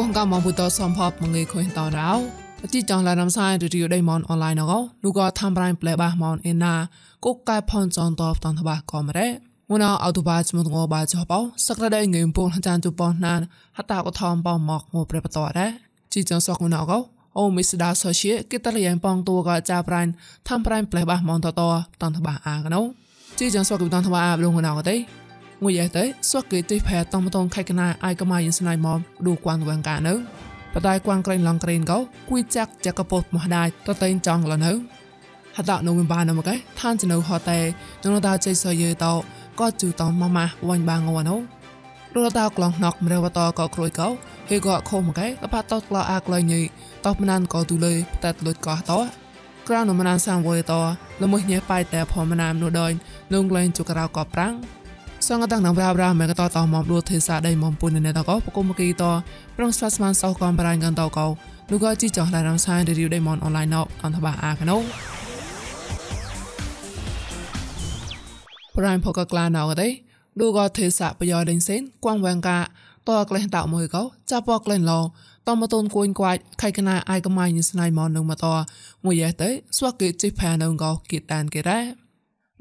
គងកមបុតសំផបមងេខុញតរោអតិចងឡានំសាយរីយដៃមនអនឡាញណកនូក៏ tham ប្រៃប្លែបាមនអេណាគុកកែផនចនតបតនតបាក៏មរ៉េមុនអោទូបាចមុងោបាចបោសក្តាដៃងើមពងចានជប៉ុនណានហតាក៏ថមបោមកងប្រេបតរ៉េជីចងសកមុនអកអូមីស្ដាសូជាគេតលយ៉ាងបងតួក៏ចាប្រៃ tham ប្រៃប្លែបាមនតតតនតបាអាកណូជីចងសកតនតបាអាលងណកទេ ងួយតែសក់គេទីផែតំតងខៃកណាអាយកម៉ាយិនស្នៃមកឌូគួនវងកានៅបដៃគួនក្រែងឡងក្រែងកោគួយចាក់ចាក់កពតមកដៃតតេងចង់លនៅហតនៅមិនបានមកឯឋានចនៅហតេនរតាចៃសយេតោក៏ជូតមកម៉ាវាញ់បាងវណូរត់តក្លងណកមរវតក៏ក្រួយកោហេក៏ខុំមកឯលបាតតក្លោអាក្លៃញីតបណានក៏ទូលេផ្តាត់លុយក៏តោក្រៅនមណានសាំវយតលមួយញ៉ែបាយតែផមណាមនោះដោយនងលែងជុករៅក៏ប្រាំង សងតាំងនំរាបរាមេកតតមកលួទេសាដៃមកពុននៅតកបកុំគីតប្រងស្វាស្មានសោកំបរាញ់កន្តកោលូកជីចោះឡារំសាយរីវដៃមនអនឡាញណោអន្តបាអាកណូប្រៃផកក្លាណោកទេលូកទេសាបយោដេញសេនគួងវងកាតក្លេះតោមួយកោចាប់ពកក្លែងឡោតមតូនគួយក្វាច់ខៃកណាអាយកំាយញស្នៃមកនឹងមកតមួយយ៉េទេស្វាក់គេជីផានងកោគីតានគេរ៉ា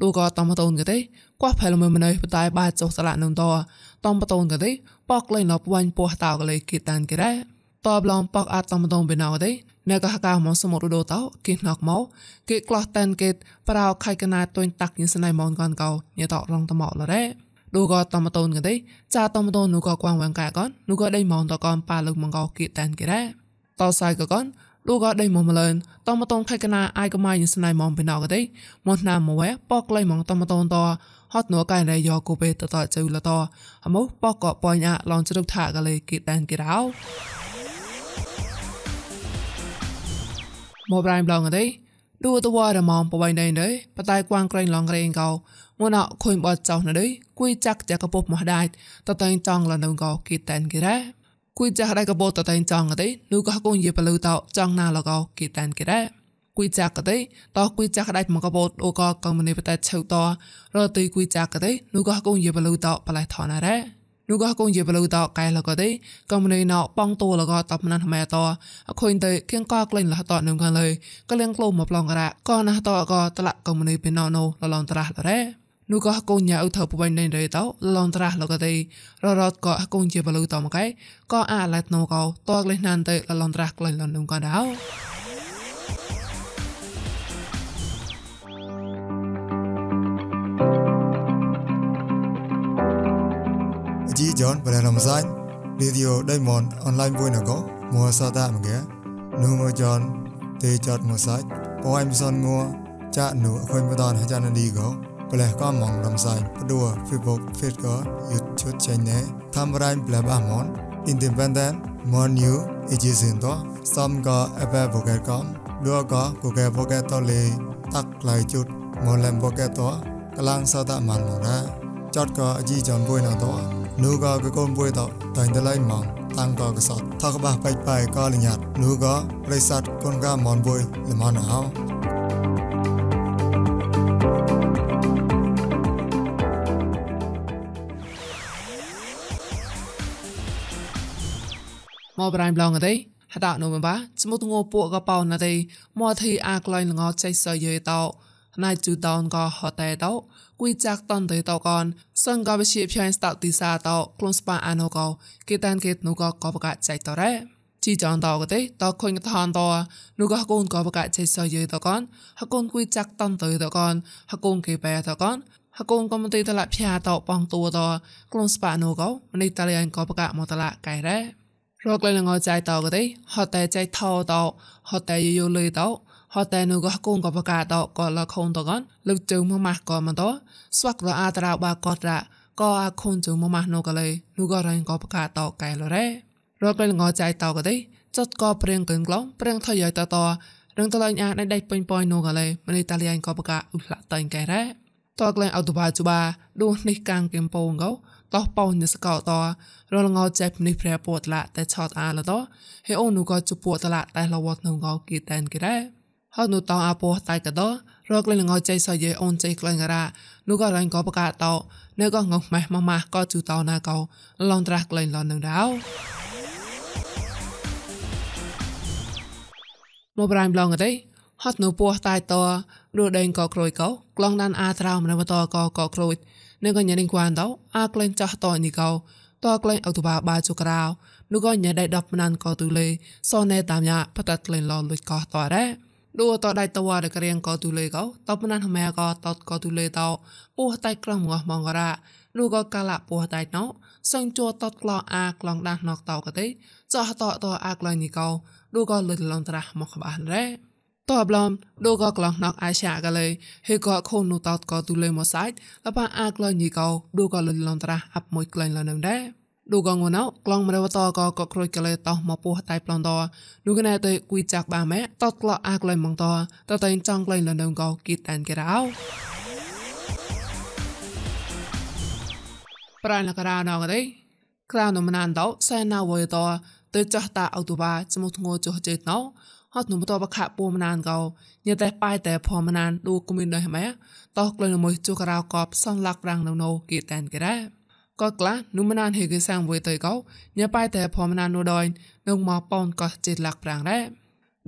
លូកតមតូនគេទេ កោះផែលមើមណៃបតៃបាចុះស្លាក់នឹងតតំបតូនក៏ទេប៉កលេងលប់វាញ់ពោះតោក៏លេគិតតានគេដែរតបឡំប៉កអាចតំបតូនបេណៅទេនៅកោះកៅមកសមុទ្រដូតោគេណកមកគេក្លោះតានគេប្រោខៃកណាទុញតាក់ញស្នៃមនកនកោញាតរងតមកលរ៉េដូក៏តំបតូនក៏ទេចាតំបតូននោះក៏គួងវាងកាកននោះក៏ដេញមងតកនប៉ាលឹកមកកោគិតតានគេដែរតសាយក៏កន លោកអត់ដេញមកម្លងតមតងខេកណាអាយកម៉ៃញស្នៃមកពីណកទេមកណាមកប៉កលៃមកតមតងតហត់នោះកែរយោគូពេលតតចៅលតអមោះប៉កកបញ្ញាឡងជ្រុកថាកលេគេតានគេរោមកប្រៃម្លងទេឌូតវ៉ារមងបបៃណៃទេបតៃគួងក្រែងឡងក្រែងកោងួនអខុញបតចោណទេគួយចាក់ចាក់កពុះមកដាច់តតែងចង់លនៅកោគេតានគេរ៉ា គួយចាក់ដៃកបោតតែចង់ទេនោះក៏គងយេបលឺតោចង់ណាលកោគេតានគេដែរគួយចាក់ទេតោះគួយចាក់ដៃមកកបោតអូក៏កំមនីបតែឆៅតរទៅគួយចាក់ទេនោះក៏គងយេបលឺតោបលៃថនរ៉ានោះក៏គងយេបលូតកែលក៏ទេក៏មិនណោប៉ងតូលក៏តបណាស់ម៉ែតអខុញទៅគៀងក៏ក្លែងលះតនឹងខាងលើក៏លៀងក្លោមមកប្លងរ៉ាក៏ណាស់តក៏តលៈក៏មិនពីណោណូលឡងត្រាស់រ៉េ នោះក៏កូនញ៉ៅធ្វើពុវិញណេរទៅឡងត្រាស់លកទេររត់ក៏កូនជាបលូតមកឯក៏អាឡែតណូកោតកលេះណានទៅឡងត្រាស់ក្លែងឡងនំក៏ដោជីយ៉នបលរំសាញ់រីឌីអូដេម៉ុនអនឡាញមួយណកមួសាតាមកែនោះមកយ៉នទេចតមកសាច់អូអែមសនងួចាក់នោះអខុញបដនអាចារ្យនាឌីកោ ព្រះក៏មងរំសាយព្រោះ Facebook Twitter YouTube channel តាមរៃព្រះបាមន Independent Mon New Agency តសំក៏ Apple Google កំលោកក៏ Google Google តលេតាក់ខ្លៃជុតមលំ Google តកលាំងសតមានមកណាចតក៏អជីចំបុយណតនោះក៏កូនបុយតតែងតឡៃមកតាំងក៏កសតថកបះបាច់បាយក៏លញាតនោះក៏ប្រិស័តកូនកាមនបុយល្មនអោ ប្រៃប្លងទេហតានោះបាស្មុតងពួកកបោណាទេមកធីអាក្លែងលងចៃសយេតោណៃជូតោនក៏ហតេតោគួយចាក់តនទេតោកនសង្កបជាភ័យស្តោទីសាតោក្លុនស្ប៉ាអាណូកោគេតានគេនូក៏កបកចៃតរ៉េជីចងតោកទេតោខុញកឋានតោនូក៏កូនកបកចៃសយេតោកនហកូនគួយចាក់តនទេតោកនហកូនគេបែតោកនហកូនក៏មិនទេតឡាភ័យតោបងតួតោក្លុនស្ប៉ាណូកោមិនទេតលាយកបកមកតឡាកៃរ៉េ រកលេងងចៃតោក៏ទេហត់តែចៃថោតោហត់តែយយលុយតោហត់តែនោះក៏កូនក៏បកាតោក៏លខូនតកនលឹកជើងមកម៉ាស់ក៏មកតោស្វាក់រអាតរោបាក៏រ៉ាក៏អាខូនជើងមកម៉ាស់នោះក៏លេនោះក៏រ៉ាញ់ក៏បកាតោកែលរ៉េរកលេងងចៃតោក៏ទេចត់ក៏ព្រៀងកឹងក្លងព្រៀងថយយតតរឹងតលាញ់អាដៃដៃពេញប៉យនោះក៏លេមនីតាលៀងក៏បកាឧឡាតៃកែរ៉េតកលែងអត់បាជបាឌូនេះកាំងគំពងកោ តោះប៉ោញសកោតរលងោចេបនេះប្រែពតឡាតែឆតអាលតហេអូនូក៏ជពតឡាតែលវតនៅងោគីតែនគេដែរហើយនូតោអាពោតែកតរកលងោចៃសយេអូនចៃក្លែងការ៉ានូក៏រងក៏បកាតោនៅក៏ងងម៉េះម៉ាម៉ាក៏ជូតោណាកោឡងត្រាស់ក្លែងឡននឹងដៅមកប្រៃម្លងទេហត់នៅពោះតៃតរដេងក៏ក្រួយកោក្លងដានអាត្រោមនៅតក៏ក៏ក្រួយ នឹងក៏ញ៉ាំគួនតអាក្លែងចាស់តនេះកោតក្លែងអុតបាបាជុក្រៅនោះក៏ញ៉ាំដៃដប់ណានក៏ទូលេសនែតាមយ៉ាបតក្លែងឡលុយក៏តរ៉េឌូតដៃតវ៉ារករៀងក៏ទូលេកោតបណានហមែក៏តតក៏ទូលេតពោះតៃក្រំងោះមងរ៉ានោះក៏កាលៈពោះតៃណោសឹងជួតតក្លោអាក្លងដាស់ណកតក៏ទេចោះតតអាក្លែងនេះកោឌូក៏លឹកឡងត្រាស់មកបានរ៉េ តបឡំដូក៏ក្លងណកអាឆាកលេហេក៏ខូននោះតតក៏ទូលេមកសាច់លបាអាក្លែងនេះកោឌូក៏លឹកឡងត្រាស់អាប់មួយក្លែងឡនឹងដែរឌូកងណៅក្លងមរវតក៏ក៏ក្រួយកលេតោះមកពោះតៃប្លន់តឌូកណែទៅគួយចាក់បាម៉ែតតក្លអាក្លែងម៉ងតតតែចង់ក្លែងលនឹងក៏គីតានគេរោប្រានលករណងទេក្រៅនំណានតសែណាវយតទៅចាស់តាអូតូបាចមុធ្ងោចុះចេតណោ ហត់នំតបខៈពូមណានកោញ៉តែប៉ៃតែផមណានឌូគមីនដែរម៉ែតោះក្លែងមួយជុករៅកបសងលាក់ប្រាំងនៅណូគីតានគេរ៉ាក៏ក្លានុមណានហេកសាំងវេតៃកោញ៉ប៉ៃតែផមណាននូដយនឹងមកប៉ោនក៏ចេតលាក់ប្រាំងដែរ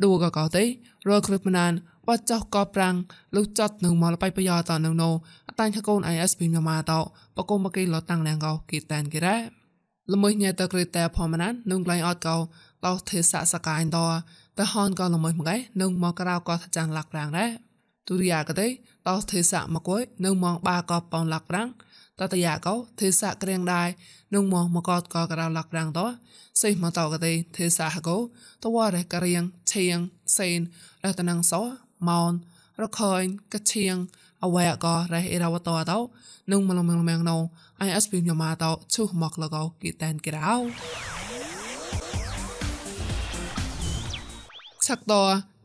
ឌូក៏កោទេរកគ្រឹបណានបោះចោះក៏ប្រាំងលុចាត់នឹងមកបៃប្រយោតនៅណូអតាញ់ខកូន ISP ញម៉ាតោបកុំបកេលតាំងណាងកោគីតានគេរ៉ាល្មួយញ៉តក្រេតែផមណាននឹងក្លែងអត់កោតោទេសៈសកាយតោ តែហនក៏ល្មួយមកឯនឹងមកក្រៅក៏ចាន់លាក់ប្រាំងដែរទុរិយាក៏ទេតោទេសៈមកគួយនឹងមកបាក៏ប៉ោនលាក់ប្រាំងតតយាកោទេសៈក្រៀងដែរនឹងមកមកកតក៏ក្រៅលាក់ប្រាំងតោសេះមកតោក៏ទេទេសៈហកោតវ៉ារក្រៀងឈៀងសេនរតនងសោម៉ោនរខយកឈៀងអវ៉ៃក៏រះអេរវតោតោនឹងមលមលមងណោ ISP ញម៉ាតោឈុះមកលកោគីតែនក្រៅ ឆាក់ត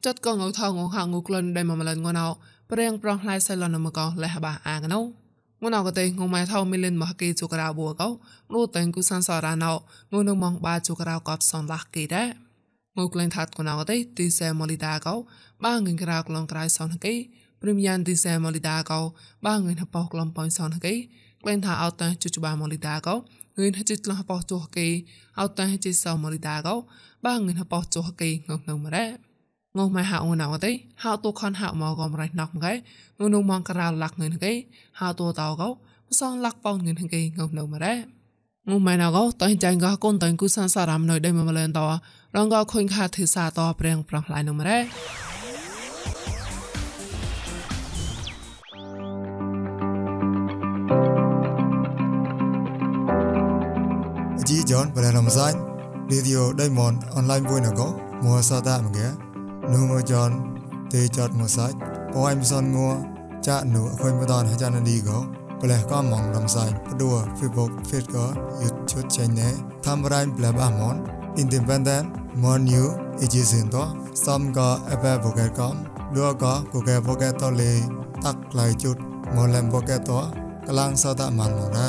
ចាត់កងងថងងហាងងក្លិនដែលមកម្លងណៅព្រៀងប្រងផ្លែសៃឡនមកកលះបាអាងណៅងណៅក៏ទេងងម៉ែថោមីលិនមកគេជូក្រៅបួកោនោះតែងគូសានសរ៉ាណៅងនៅមងបាជូក្រៅកបសនលះគេដែរងក្លែងថាត់កណៅក៏ទេទីសែម៉ូលីដាកោបាងងក្រៅក្លងក្រៅសនគេព្រីមយ៉ាងទីសែម៉ូលីដាកោបាងងហបោក្លំប៉ោសនគេក្លែងថាអត់តាជជបាម៉ូលីដាកោ ងឿនហិតចិត្តលះបោះទោះគេអត់តែហិតសោមរិដាកោបើងឿនហបោះទោះគេងងងមរ៉ាងោះម៉ែហៅអូនអត់ទេហៅតូខនហៅមកកំរៃណក់មកឯនោះនោះមកក្រៅលាក់ងឿនគេហៅតូតោកោម្សងលាក់ប៉ោងងឿនគេងងងមរ៉ាងុំម៉ែណកោតៃចាញ់កោកូនតៃគូសានសារ៉ាំណយដៃមមលែនតរងកោខុញខាធឺសាតព្រៀងប្រងឡាយនំរ៉េ John và làm danh. Video đây món online vui nào có mua sao ta mà ghé. Nu mua John thì chợt mua sách. Có em son mua, cha nu khơi mua đòn hay cha nó đi có và là có mong làm danh bắt đua Facebook Facebook YouTube channel tham gia bla bla món, independent, món new ejisin to sam có app vô cái com. Đưa có của cái vô cái to lì tắt lại chút. Món làm vô cái to កលាំងសតមន្មរា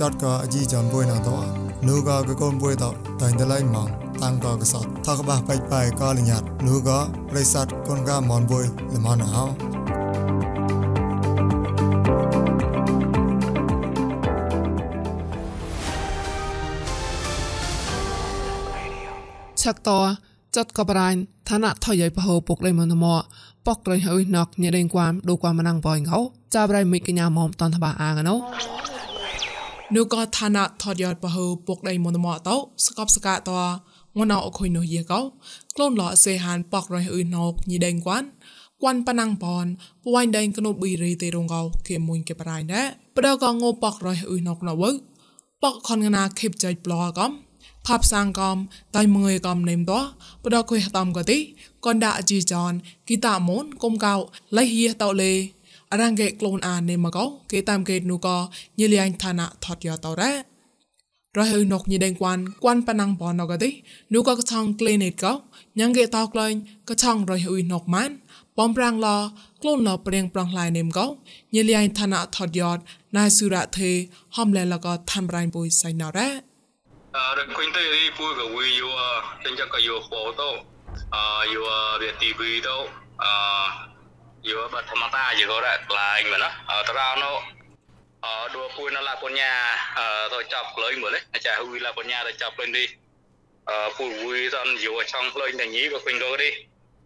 ចតក៏ជីចំបុយណតោ 누가 그건 보이다 다인들라이 망 땅가 그사 타가바 빠이빠이 가리냐 누가 레이삿 건가 먼보이 레마나 chắc to ចត់កបរាញឋានៈថយយពហោពុកលេមនមប៉កក្រៃហើយណកញេដេងគួមដូគួមណងបងកោចាប់រៃមិនកញ្ញាមុំតនតបាអាងណោ នូក៏ឋានៈថយយបហោពុកលេមនមតោស្កបស្កាតងណៅអខុយនោះយាកោក្លូនឡសេហានប៉ករយអ៊ុយណោកញីដេងគួនគួនប៉ណាំងបនពួយដេងក្នូប៊ីរីទេរងកោគេមួយគេប្រៃណែប្រដកងោប៉ករយអ៊ុយណោកណៅប៉កខនងណាខេបចៃប្លោកំផាប់សាងកំតៃមួយកំនេមតប្រដកុយតំកទីកនដាអជីចនគីតាមូនគុំកៅលៃហៀតោលេ អរងកេក្លូនអានេមកោគេតាមកេនូកញិលៀងឋានៈថតយោតរ៉ារហឺនកញីដេងគួនគួនប៉ណាំងបនកទេនូក៏កឆងក្លេនេតកោញ៉ាងកេតោក្លែងកឆងរហឺនកម៉ានបំប្រាំងឡក្លូនឡព្រៀងប្រងឡៃនេមកោញីលៃឋានៈថតយតណៃសុរៈទេហំលែលកថាំរៃបុយសៃណរ៉ាអរគុណទៅរីពូកវីយូចិញ្ចកយោហ្វូតូអយូវេទីវីតូអ vừa bật thầm ta vừa có đẹp là anh mà nó. Ờ, ở tao ra nó ờ, ở đua vui nó là con nhà ờ, ở tôi chọc lên mới đấy. Chả vui là con nhà rồi chọc lên đi. Ở phụ vui dân vừa trong lên thành nhí của quỳnh đô đi.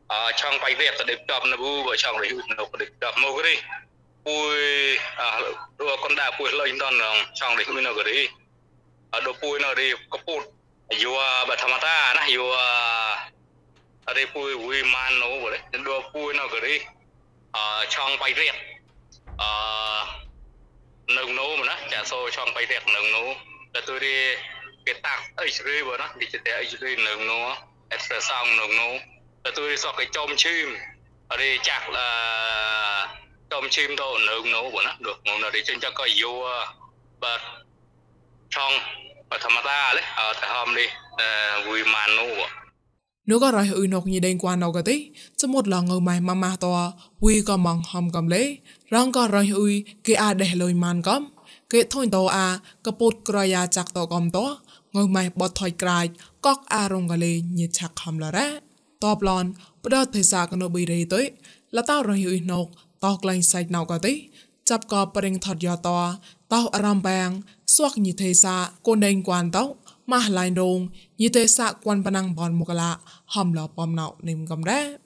Ở trong quay việc tôi đẹp chọc nó vui vợ chồng để hụt nó để chọc mô đi. Vui đua con đà vui lên toàn rồi để đấy nó đi. Ở đua vui nó đi, có phụt vừa bật thầm ta nó vừa ở đây vui vui, man nó vậy đấy. Đua vui nó đi. Cái đi à trong bài viết à nâng nô mà nó chả số trong bài viết nâng nô là tôi đi cái tạc ấy rồi vậy đó đi chơi ấy rồi nâng nô extra song nâng nô là tôi so cái chôm chim ở đây chắc là chôm chim đâu nấu nấu của nó được một là đi trên cho coi vô và trong và tham gia đấy ở tại hôm đi vui màn nấu của นูก็รอยอุนกยีเดงกว่านกติจมุดลองเอไม้มามาตัววีก็มองหอมกําเลยร้องก็รอยอุยเกอาเดลอยมันกําเกทอยโตอากระปุดกรอยาจักตกําตัวงอไม้บอดถอยกลายกอกอารมณ์กะเลยยีชักคำละแร่ตอบลอนปดอดเทศากนบีเรตุยละเต้ารอยอุนกตอกไลใส่นกติจับกอบปริงถอดยอตอเต้าอารามแบงสวกยีเทสากนเดงกวานเต้า ម៉ាស់ឡៃដងញីទេសាគួនបណាំងបនមកឡាហំឡោបំណៅនិមកំរ៉ា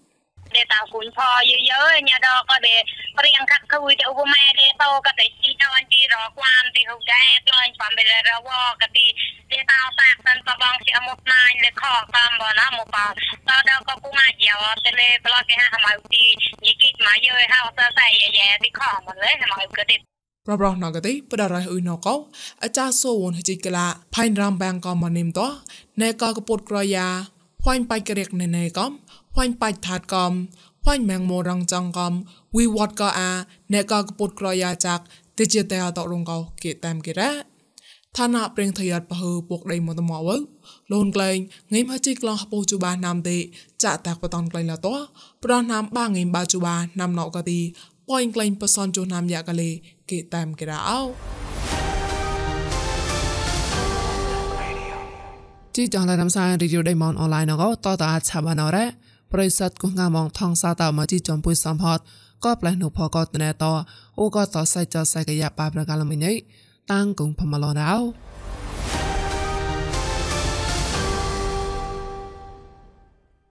ដែលតាគុញផយយយញ៉ាដកក៏ដែលព្រៀងខាក់គួយទៅឧបមាដែលតោក៏តែជីតអនទីរកគួនទីហូដែរក្លាញ់បំបេរវក៏ទីដែលតោសាក់សិនបបងជាមុតណាញលេខកំបណាមកបតដកក៏គួងអាយ៉ាទៅលេប្លុកគេហាមកទីញីគិតមកយយហៅសសៃយ៉ាទីខំមកលេមកក៏ទីប្របរណកទេបដរៃអ៊ុយណកោអាចាសូវនហិកឡាផៃរាំបាំងក៏មកនិមតណែក៏កពុតក្រយ៉ាផាញ់បៃករិកណែណែកំផាញ់បៃថាតកំផាញ់ម៉ងមរងចងកំវីវតក៏អាណែក៏កពុតក្រយ៉ាចាក់តិជតេអតរងកោគេតាមគេរ៉ាឋានៈប្រេងថយតបហឺពុកដៃមកតមកវើលូនក្លែងងៃមជីក្លងហពូជូបាណាំទេចាក់តាក់បតនក្លែងឡាតោប្រណណាំបាងៃបាជូបាណាំណកទីប៉ោយក្លែ ងបសនជូណាំយ៉ាកលេគេតាមគេរ៉ាអោជីចងឡានំសានរីឌីអូដេម៉នអនឡាញណកតតអាឆាបាណរ៉ាប្រិស័តគងងាមងថងសាតមកជីចំពុយសំផតក៏ផ្លែនុផក៏តណែតអូក៏តសៃចសៃកយ៉ាបាប្រកាលមិញតាំងគងផមឡរោ